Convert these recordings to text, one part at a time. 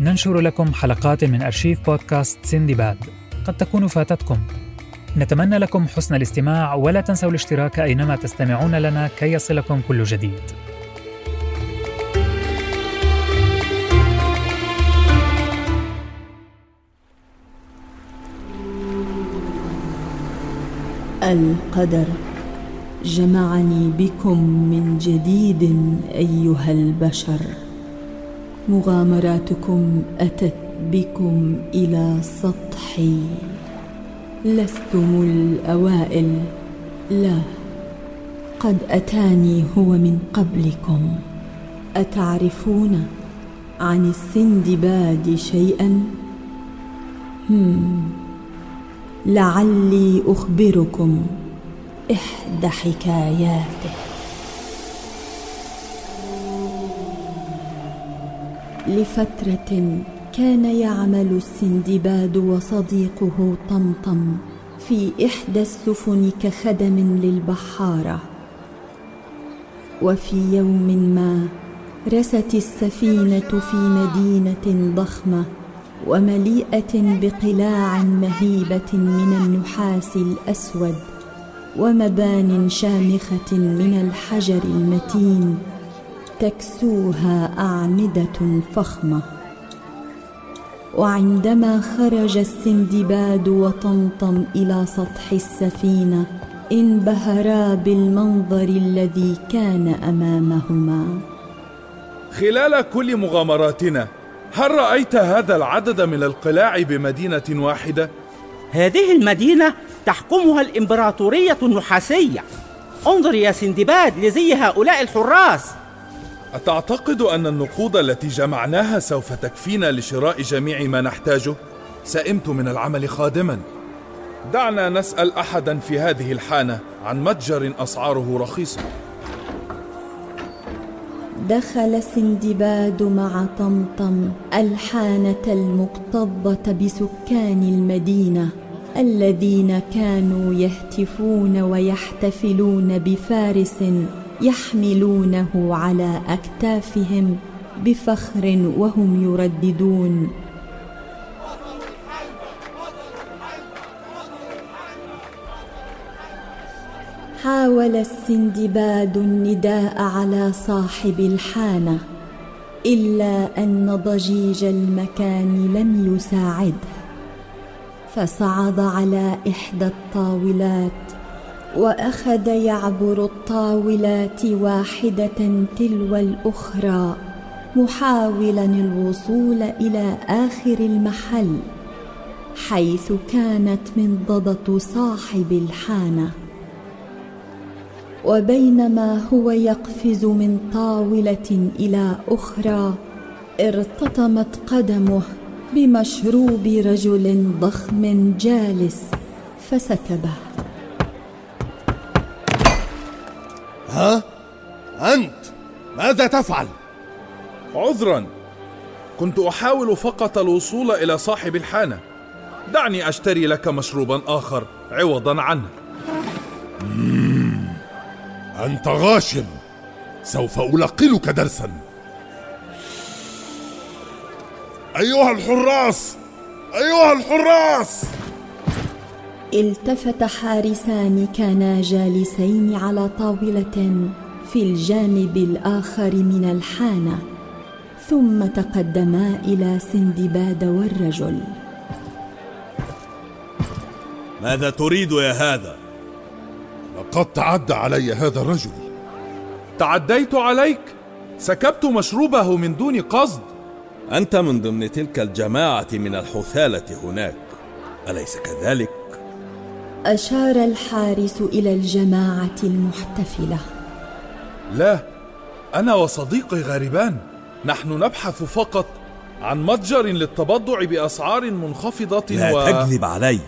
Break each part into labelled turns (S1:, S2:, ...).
S1: ننشر لكم حلقات من أرشيف بودكاست سندباد قد تكون فاتتكم. نتمنى لكم حسن الاستماع ولا تنسوا الاشتراك أينما تستمعون لنا كي يصلكم كل جديد.
S2: القدر. جمعني بكم من جديد أيها البشر. مغامراتكم أتت بكم إلى سطحي. لستم الأوائل. لا قد أتاني هو من قبلكم. أتعرفون عن السندباد شيئا؟ هم لعلي أخبركم إحدى حكاياته. لفترة كان يعمل السندباد وصديقه طمطم في إحدى السفن كخدم للبحارة. وفي يوم ما رست السفينة في مدينة ضخمة ومليئة بقلاع مهيبة من النحاس الأسود ومبان شامخة من الحجر المتين تكسوها أعمدة فخمة. وعندما خرج السندباد وطمطم إلى سطح السفينة انبهرا بالمنظر الذي كان أمامهما.
S3: خلال كل مغامراتنا هل رأيت هذا العدد من القلاع بمدينة واحدة؟
S4: هذه المدينة تحكمها الإمبراطورية النحاسية. انظر يا سندباد لزي هؤلاء الحراس.
S3: أتعتقد أن النقود التي جمعناها سوف تكفينا لشراء جميع ما نحتاجه؟ سئمت من العمل خادما. دعنا نسأل احدا في هذه الحانة عن متجر أسعاره رخيصة.
S2: دخل سندباد مع طمطم الحانة المكتظه بسكان المدينة الذين كانوا يهتفون ويحتفلون بفارس يحملونه على أكتافهم بفخر وهم يرددون. حاول السندباد النداء على صاحب الحانة إلا أن ضجيج المكان لم يساعده فصعد على إحدى الطاولات وأخذ يعبر الطاولات واحدة تلو الأخرى محاولا الوصول إلى آخر المحل حيث كانت منضده صاحب الحانة. وبينما هو يقفز من طاولة إلى أخرى ارتطمت قدمه بمشروب رجل ضخم جالس فسكبه.
S5: ها؟ أنت ماذا تفعل؟
S3: عذرا. كنت أحاول فقط الوصول إلى صاحب الحانة. دعني أشتري لك مشروبا آخر عوضا عنه.
S5: أنت غاشم. سوف ألقنك درسا. أيها الحراس! أيها الحراس!
S2: التفت حارسان كانا جالسين على طاولة في الجانب الآخر من الحانة ثم تقدما إلى سندباد والرجل.
S5: ماذا تريد يا هذا؟ لقد تعدى علي هذا الرجل.
S3: تعديت عليك؟ سكبت مشروبه من دون قصد؟
S6: أنت من ضمن تلك الجماعة من الحثالة هناك. أليس كذلك؟
S2: أشار الحارس إلى الجماعة المحتفلة.
S3: لا أنا وصديقي غاربان. نحن نبحث فقط عن متجر للتبضع بأسعار منخفضة
S6: لا
S3: و...
S6: تكذب علي.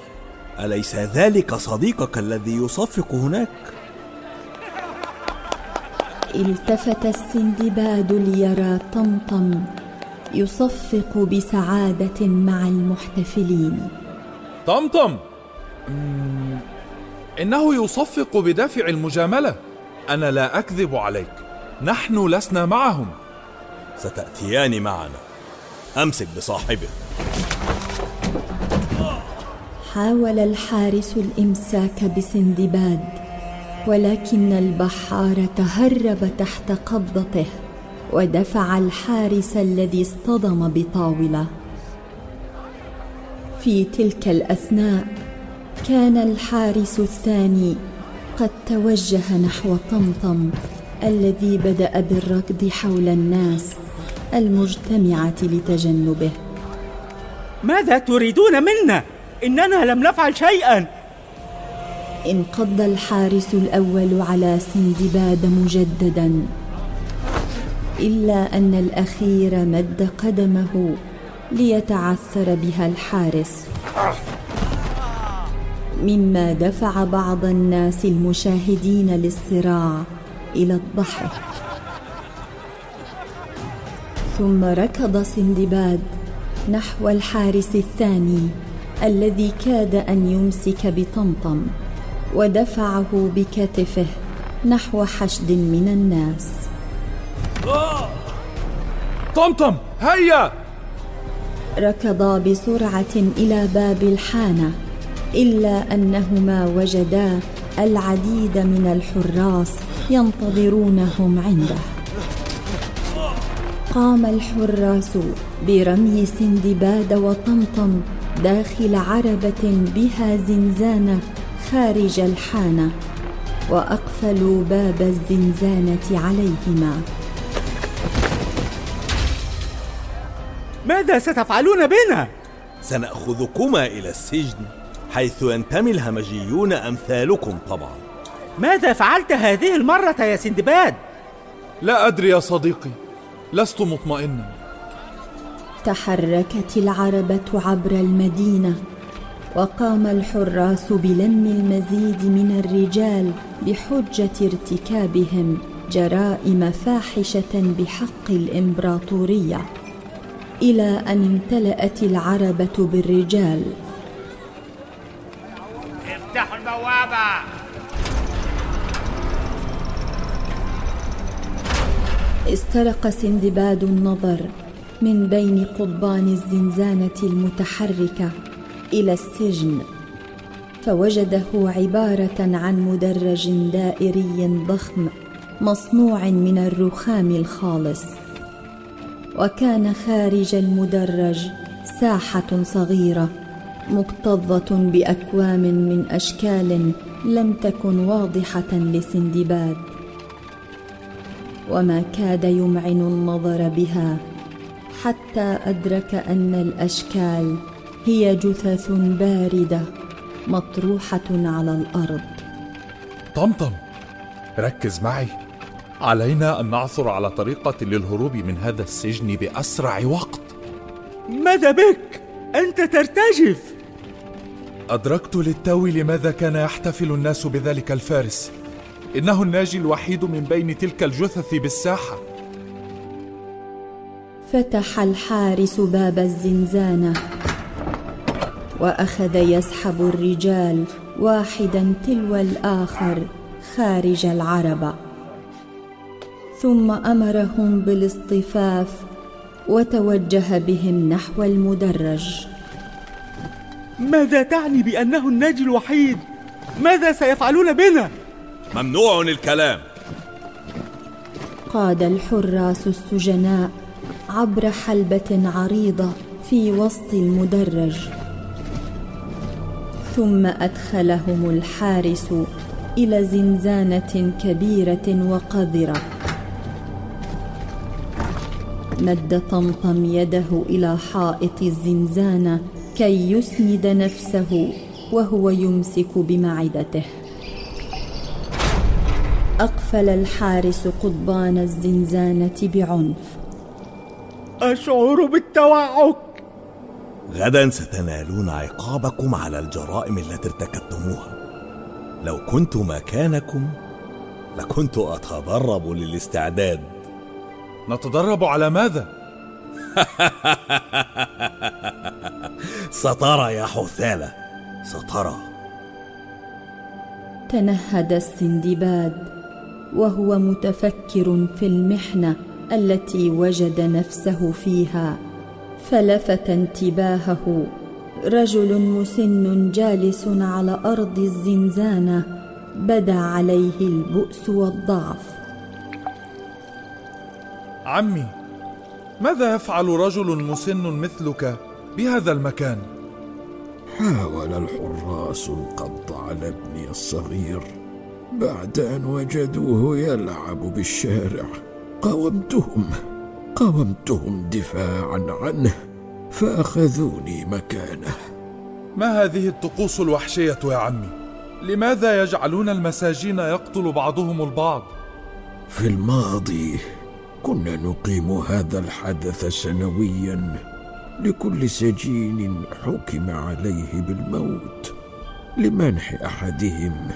S6: أليس ذلك صديقك الذي يصفق هناك؟
S2: التفت السندباد ليرى طمطم يصفق بسعادة مع المحتفلين.
S3: طمطم! إنه يصفق بدافع المجاملة. أنا لا أكذب عليك. نحن لسنا معهم.
S6: ستأتيان معنا. أمسك بصاحبه.
S2: حاول الحارس الإمساك بسندباد ولكن البحار تهرب تحت قبضته ودفع الحارس الذي اصطدم بطاولة. في تلك الأثناء كان الحارس الثاني قد توجه نحو طمطم الذي بدأ بالركض حول الناس المجتمعة لتجنبه.
S4: ماذا تريدون منا؟ إننا لم نفعل شيئا.
S2: انقض الحارس الأول على سندباد مجددا إلا أن الأخير مد قدمه ليتعثر بها الحارس. مما دفع بعض الناس المشاهدين للصراع إلى الضحك ثم ركض سندباد نحو الحارس الثاني الذي كاد أن يمسك بطمطم ودفعه بكتفه نحو حشد من الناس.
S3: طمطم هيا!
S2: ركضا بسرعة إلى باب الحانة إلا أنهما وجدا العديد من الحراس ينتظرونهم عنده. قام الحراس برمي سندباد وطمطم داخل عربة بها زنزانه خارج الحانة وأقفلوا باب الزنزانة عليهما.
S4: ماذا ستفعلون بنا؟
S6: سنأخذكما إلى السجن. حيث ينتمي الهمجيون أمثالكم طبعا.
S4: ماذا فعلت هذه المرة يا سندباد؟
S3: لا أدري يا صديقي لست مطمئنا.
S2: تحركت العربة عبر المدينة وقام الحراس بلم المزيد من الرجال بحجة ارتكابهم جرائم فاحشة بحق الإمبراطورية. إلى أن امتلأت العربة بالرجال.
S7: افتحوا البوابة.
S2: استرق سندباد النظر من بين قضبان الزنزانة المتحركة إلى السجن فوجده عبارة عن مدرج دائري ضخم مصنوع من الرخام الخالص. وكان خارج المدرج ساحة صغيرة مكتظة بأكوام من أشكال لم تكن واضحة لسندباد. وما كاد يمعن النظر بها حتى أدرك أن الأشكال هي جثث باردة مطروحة على الأرض.
S3: طمطم ركز معي. علينا أن نعثر على طريقة للهروب من هذا السجن بأسرع وقت.
S4: ماذا بك؟ أنت ترتجف.
S3: أدركت للتو لماذا كان يحتفل الناس بذلك الفارس. إنه الناجي الوحيد من بين تلك الجثث بالساحة.
S2: فتح الحارس باب الزنزانة وأخذ يسحب الرجال واحدا تلو الآخر خارج العربه ثم أمرهم بالاصطفاف وتوجه بهم نحو المدرج.
S4: ماذا تعني بأنه الناجي الوحيد؟ ماذا سيفعلون بنا؟
S6: ممنوع الكلام.
S2: قاد الحراس السجناء عبر حلبة عريضة في وسط المدرج. ثم أدخلهم الحارس إلى زنزانة كبيرة وقذرة. مد طمطم يده إلى حائط الزنزانة كي يسند نفسه وهو يمسك بمعدته. أقفل الحارس قضبان الزنزانة بعنف.
S4: أشعر بالتوعك
S6: غدا ستنالون عقابكم على الجرائم التي ارتكبتموها. لو كنت مكانكم لكنت أتدرب للاستعداد.
S3: نتدرب على ماذا؟
S6: سترى يا حثالة سترى.
S2: تنهد السندباد وهو متفكر في المحنة التي وجد نفسه فيها. فلفت انتباهه رجل مسن جالس على أرض الزنزانة بدا عليه البؤس والضعف.
S3: عمي ماذا يفعل رجل مسن مثلك؟ بهذا المكان.
S8: حاول الحراس القبض على ابني الصغير. بعد أن وجدوه يلعب بالشارع قاومتهم. قاومتهم دفاعا عنه فأخذوني مكانه.
S3: ما هذه الطقوس الوحشية يا عمي؟ لماذا يجعلون المساجين يقتل بعضهم البعض؟
S8: في الماضي كنا نقيم هذا الحدث سنويا. لكل سجين حكم عليه بالموت لمنح أحدهم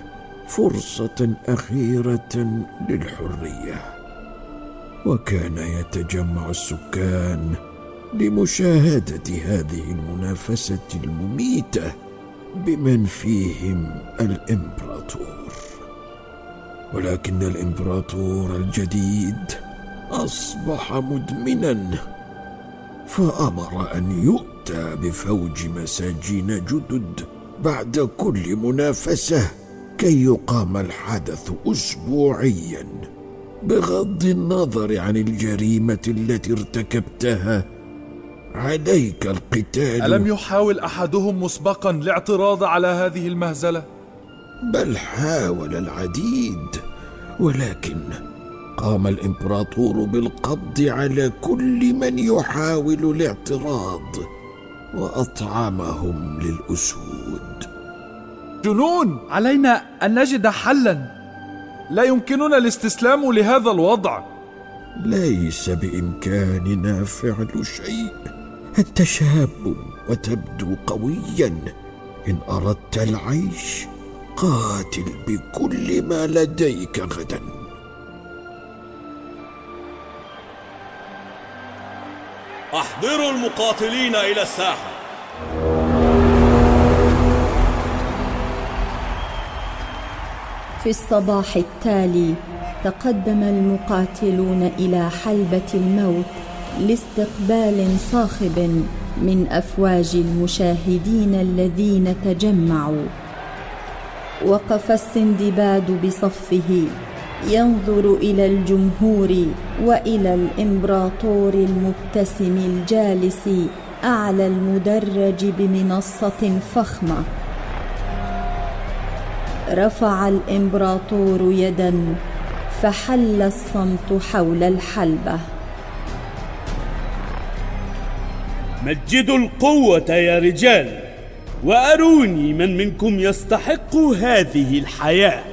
S8: فرصة أخيرة للحرية. وكان يتجمع السكان لمشاهدة هذه المنافسة المميتة بمن فيهم الإمبراطور. ولكن الإمبراطور الجديد أصبح مدمنا فأمر أن يؤتى بفوج مساجين جدد بعد كل منافسة كي يقام الحدث اسبوعيا بغض النظر عن الجريمة التي ارتكبتها. عليك القتال.
S3: ألم يحاول أحدهم مسبقا الاعتراض على هذه المهزلة؟
S8: بل حاول العديد ولكن قام الإمبراطور بالقبض على كل من يحاول الاعتراض وأطعمهم للأسود.
S3: جنون! علينا أن نجد حلا. لا يمكننا الاستسلام لهذا الوضع.
S8: ليس بامكاننا فعل شيء. أنت شاب وتبدو قويا. إن أردت العيش قاتل بكل ما لديك غدا.
S6: احضروا المقاتلين إلى الساحة.
S2: في الصباح التالي تقدم المقاتلون إلى حلبة الموت لاستقبال صاخب من أفواج المشاهدين الذين تجمعوا. وقف السندباد بصفه. ينظر إلى الجمهور وإلى الإمبراطور المبتسم الجالس أعلى المدرج بمنصة فخمة. رفع الإمبراطور يدا فحل الصمت حول الحلبة.
S4: مجدوا القوة يا رجال وأروني من منكم يستحق هذه الحياة.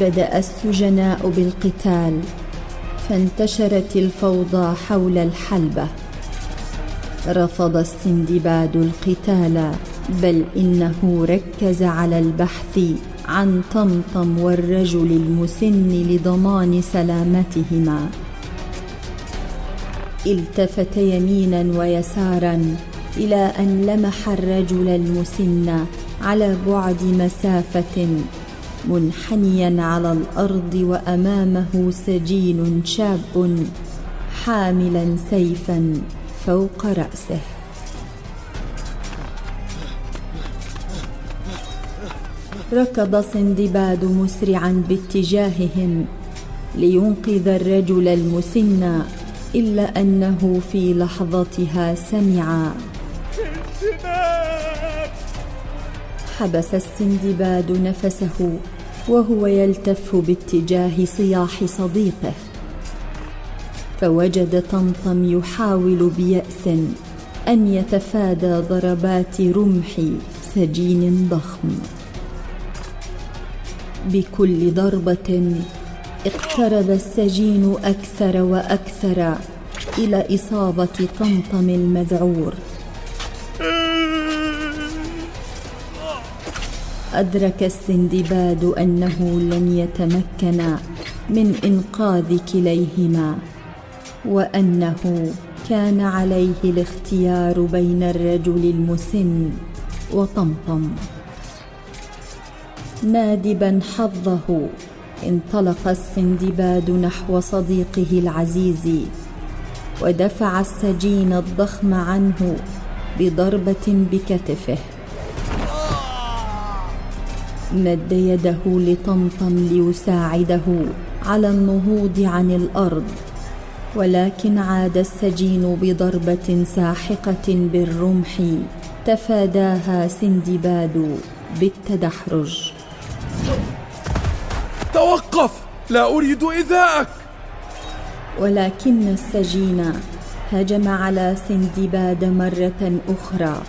S2: بدأ السجناء بالقتال فانتشرت الفوضى حول الحلبة. رفض السندباد القتال بل إنه ركز على البحث عن طمطم والرجل المسن لضمان سلامتهما. التفت يمينا ويسارا إلى أن لمح الرجل المسن على بعد مسافة منحنيا على الأرض وأمامه سجين شاب حاملا سيفا فوق رأسه. ركض سندباد مسرعا باتجاههم لينقذ الرجل المسن إلا أنه في لحظتها سمع. حبس السندباد نفسه وهو يلتف باتجاه صياح صديقه فوجد طمطم يحاول بيأس أن يتفادى ضربات رمح سجين ضخم. بكل ضربة اقترب السجين أكثر وأكثر إلى إصابة طمطم المذعور. أدرك السندباد أنه لن يتمكن من إنقاذ كليهما وأنه كان عليه الاختيار بين الرجل المسن وطمطم. نادبا حظه انطلق السندباد نحو صديقه العزيز ودفع السجين الضخم عنه بضربة بكتفه. مد يده لطمطم ليساعده على النهوض عن الأرض. ولكن عاد السجين بضربة ساحقة بالرمح تفاداها سندباد بالتدحرج.
S3: توقف! لا أريد ايذاءك
S2: ولكن السجين هجم على سندباد مرة أخرى.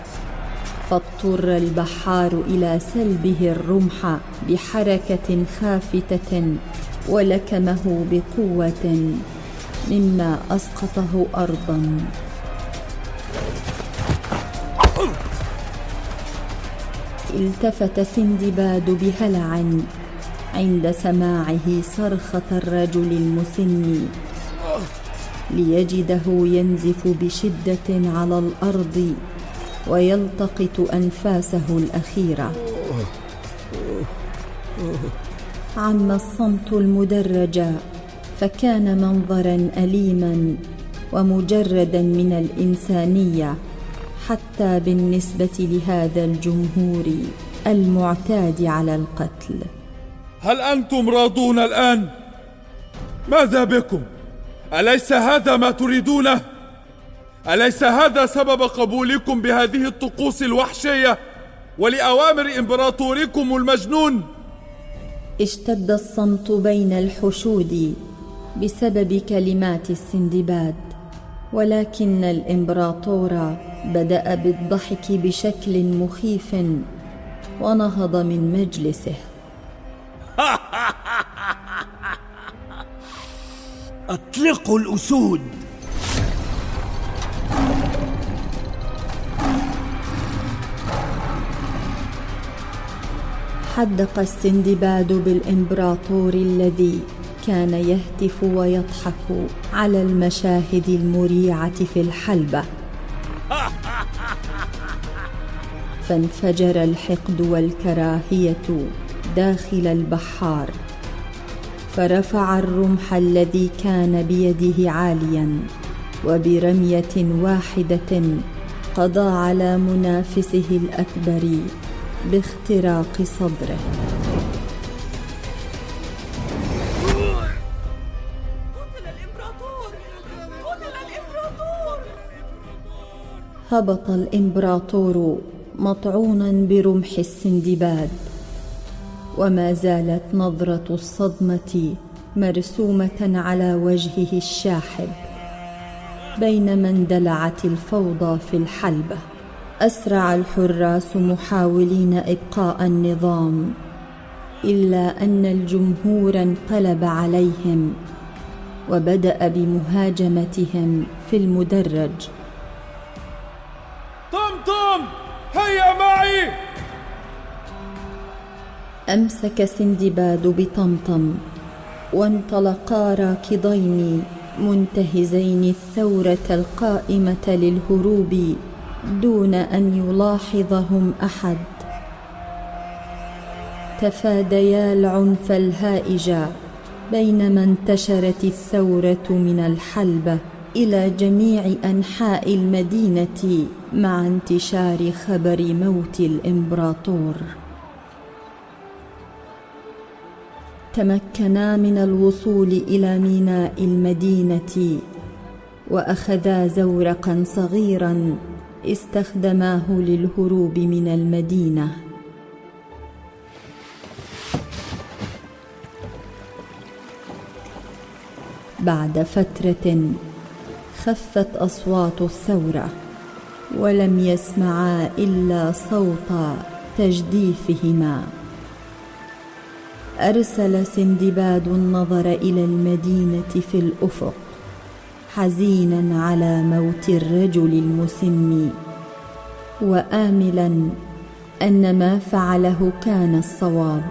S2: فاضطر البحار إلى سلبه الرمح بحركة خافتة ولكمه بقوة مما أسقطه ارضا. التفت سندباد بهلع عند سماعه صرخة الرجل المسن ليجده ينزف بشدة على الأرض. ويلتقط أنفاسه الأخيرة. عم الصمت المدرج فكان منظرا اليما ومجردا من الإنسانية حتى بالنسبة لهذا الجمهور المعتاد على القتل.
S3: هل أنتم راضون الآن؟ ماذا بكم؟ أليس هذا ما تريدونه؟ أليس هذا سبب قبولكم بهذه الطقوس الوحشية ولأوامر إمبراطوركم المجنون؟
S2: اشتد الصمت بين الحشود بسبب كلمات السندباد ولكن الإمبراطور بدأ بالضحك بشكل مخيف ونهض من مجلسه.
S4: أطلقوا الأسود.
S2: حدق السندباد بالإمبراطور الذي كان يهتف ويضحك على المشاهد المريعة في الحلبة. فانفجر الحقد والكراهية داخل البحار. فرفع الرمح الذي كان بيده عاليا وبرمية واحدة قضى على منافسه الأكبر باختراق صدره. هبط الإمبراطور مطعونا برمح السندباد. وما زالت نظرة الصدمة مرسومة على وجهه الشاحب بينما اندلعت الفوضى في الحلبة. أسرع الحراس محاولين إبقاء النظام إلا أن الجمهور انقلب عليهم وبدأ بمهاجمتهم في المدرج.
S3: طمطم هيا معي!
S2: أمسك سندباد بطمطم وانطلقا راكضين منتهزين الثورة القائمة للهروب. دون أن يلاحظهم أحد. تفاديا العنف الهائج بينما انتشرت الثورة من الحلبة إلى جميع أنحاء المدينة مع انتشار خبر موت الإمبراطور. تمكنا من الوصول إلى ميناء المدينة وأخذا زورقا صغيرا استخدماه للهروب من المدينة. بعد فترة خفت أصوات الثورة ولم يسمعا إلا صوت تجديفهما. أرسل سندباد النظر إلى المدينة في الأفق. حزينا على موت الرجل المسن واملا أن ما فعله كان الصواب.